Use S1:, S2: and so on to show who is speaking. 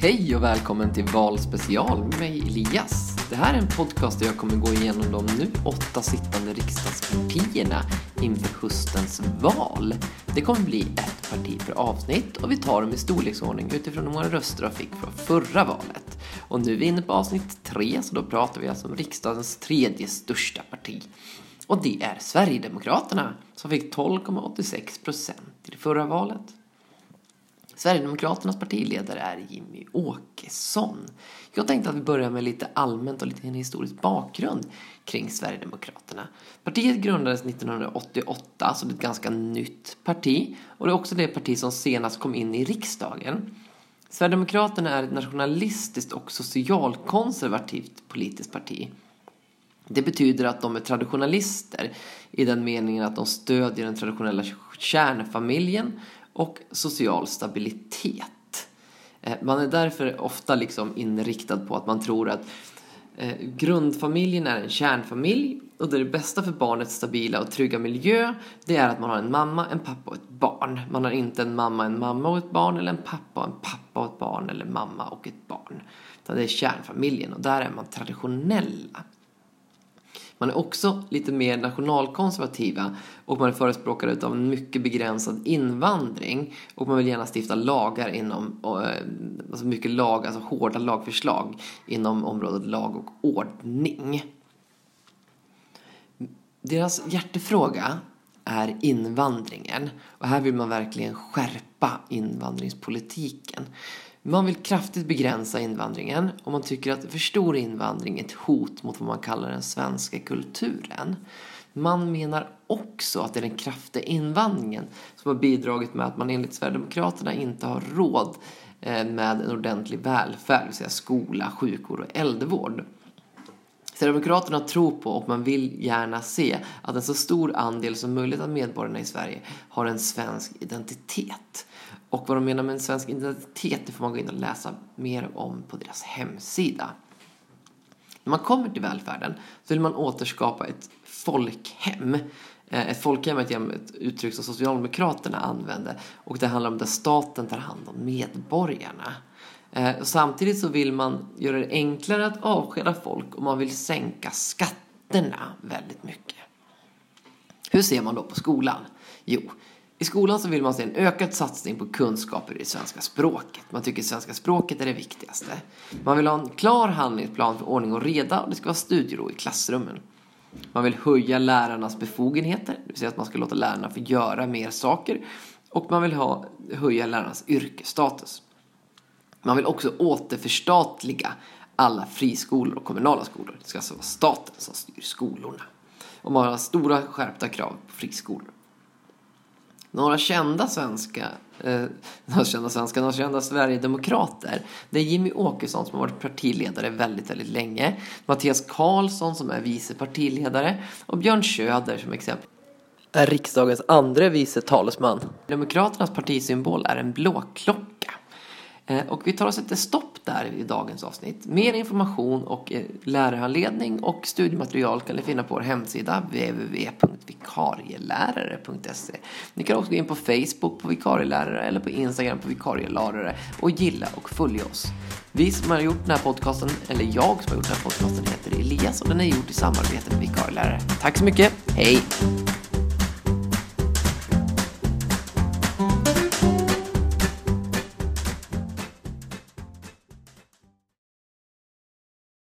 S1: Hej och välkommen till Valspecial med mig Elias. Det här är en podcast där jag kommer gå igenom de nu åtta sittande riksdagspartierna inför höstens val. Det kommer bli ett parti per avsnitt och vi tar dem i storleksordning utifrån hur många röster de fick från förra valet. Och nu är vi inne på avsnitt tre, så då pratar vi alltså om riksdagens tredje största parti. Och det är Sverigedemokraterna som fick 12,86 procent i det förra valet. Sverigedemokraternas partiledare är Jimmy Åkesson. Jag tänkte att vi börjar med lite allmänt och lite en historisk bakgrund kring Sverigedemokraterna. Partiet grundades 1988, så alltså det är ett ganska nytt parti. Och det är också det parti som senast kom in i riksdagen. Sverigedemokraterna är ett nationalistiskt och socialkonservativt politiskt parti. Det betyder att de är traditionalister i den meningen att de stödjer den traditionella kärnfamiljen och social stabilitet. Eh, man är därför ofta liksom inriktad på att man tror att eh, grundfamiljen är en kärnfamilj och det, det bästa för barnets stabila och trygga miljö det är att man har en mamma, en pappa och ett barn. Man har inte en mamma, en mamma och ett barn eller en pappa, en pappa och ett barn eller mamma och ett barn. Utan det är kärnfamiljen och där är man traditionella. Man är också lite mer nationalkonservativa och man är förespråkare av en mycket begränsad invandring och man vill gärna stifta lagar inom, eh, alltså mycket lag, alltså hårda lagförslag inom området lag och ordning. Deras hjärtefråga är invandringen och här vill man verkligen skärpa invandringspolitiken. Man vill kraftigt begränsa invandringen och man tycker att för stor invandring är ett hot mot vad man kallar den svenska kulturen. Man menar också att det är den kraftiga invandringen som har bidragit med att man enligt Sverigedemokraterna inte har råd eh, med en ordentlig välfärd, det vill säga skola, sjukvård och äldrevård. Sverigedemokraterna tror på och man vill gärna se att en så stor andel som möjligt av medborgarna i Sverige har en svensk identitet. Och vad de menar med en svensk identitet det får man gå in och läsa mer om på deras hemsida. När man kommer till välfärden så vill man återskapa ett folkhem. Eh, ett folkhem är ett uttryck som Socialdemokraterna använder och det handlar om där staten tar hand om medborgarna. Eh, samtidigt så vill man göra det enklare att avskeda folk och man vill sänka skatterna väldigt mycket. Hur ser man då på skolan? Jo, i skolan så vill man se en ökad satsning på kunskaper i svenska språket. Man tycker svenska språket är det viktigaste. Man vill ha en klar handlingsplan för ordning och reda och det ska vara studiero i klassrummen. Man vill höja lärarnas befogenheter, det vill säga att man ska låta lärarna få göra mer saker. Och man vill ha, höja lärarnas yrkesstatus. Man vill också återförstatliga alla friskolor och kommunala skolor. Det ska alltså vara staten som styr skolorna. Och man har stora skärpta krav på friskolor. Några kända svenska, eh, några kända svenska, några kända Sverigedemokrater. Det är Jimmy Åkesson som har varit partiledare väldigt, väldigt länge. Mattias Karlsson som är vice partiledare och Björn Söder som exempel är riksdagens andra vice talesman. Demokraternas partisymbol är en blåklocka. Eh, och vi tar och sätter stopp där i dagens avsnitt. Mer information och eh, lärarhandledning och studiematerial kan ni finna på vår hemsida www.vikarielärare.se. Ni kan också gå in på Facebook på vikarielärare eller på Instagram på vikarielärare och gilla och följa oss. Vi som har gjort den här podcasten, eller jag som har gjort den här podcasten heter Elias och den är gjord i samarbete med vikarielärare. Tack så mycket, hej!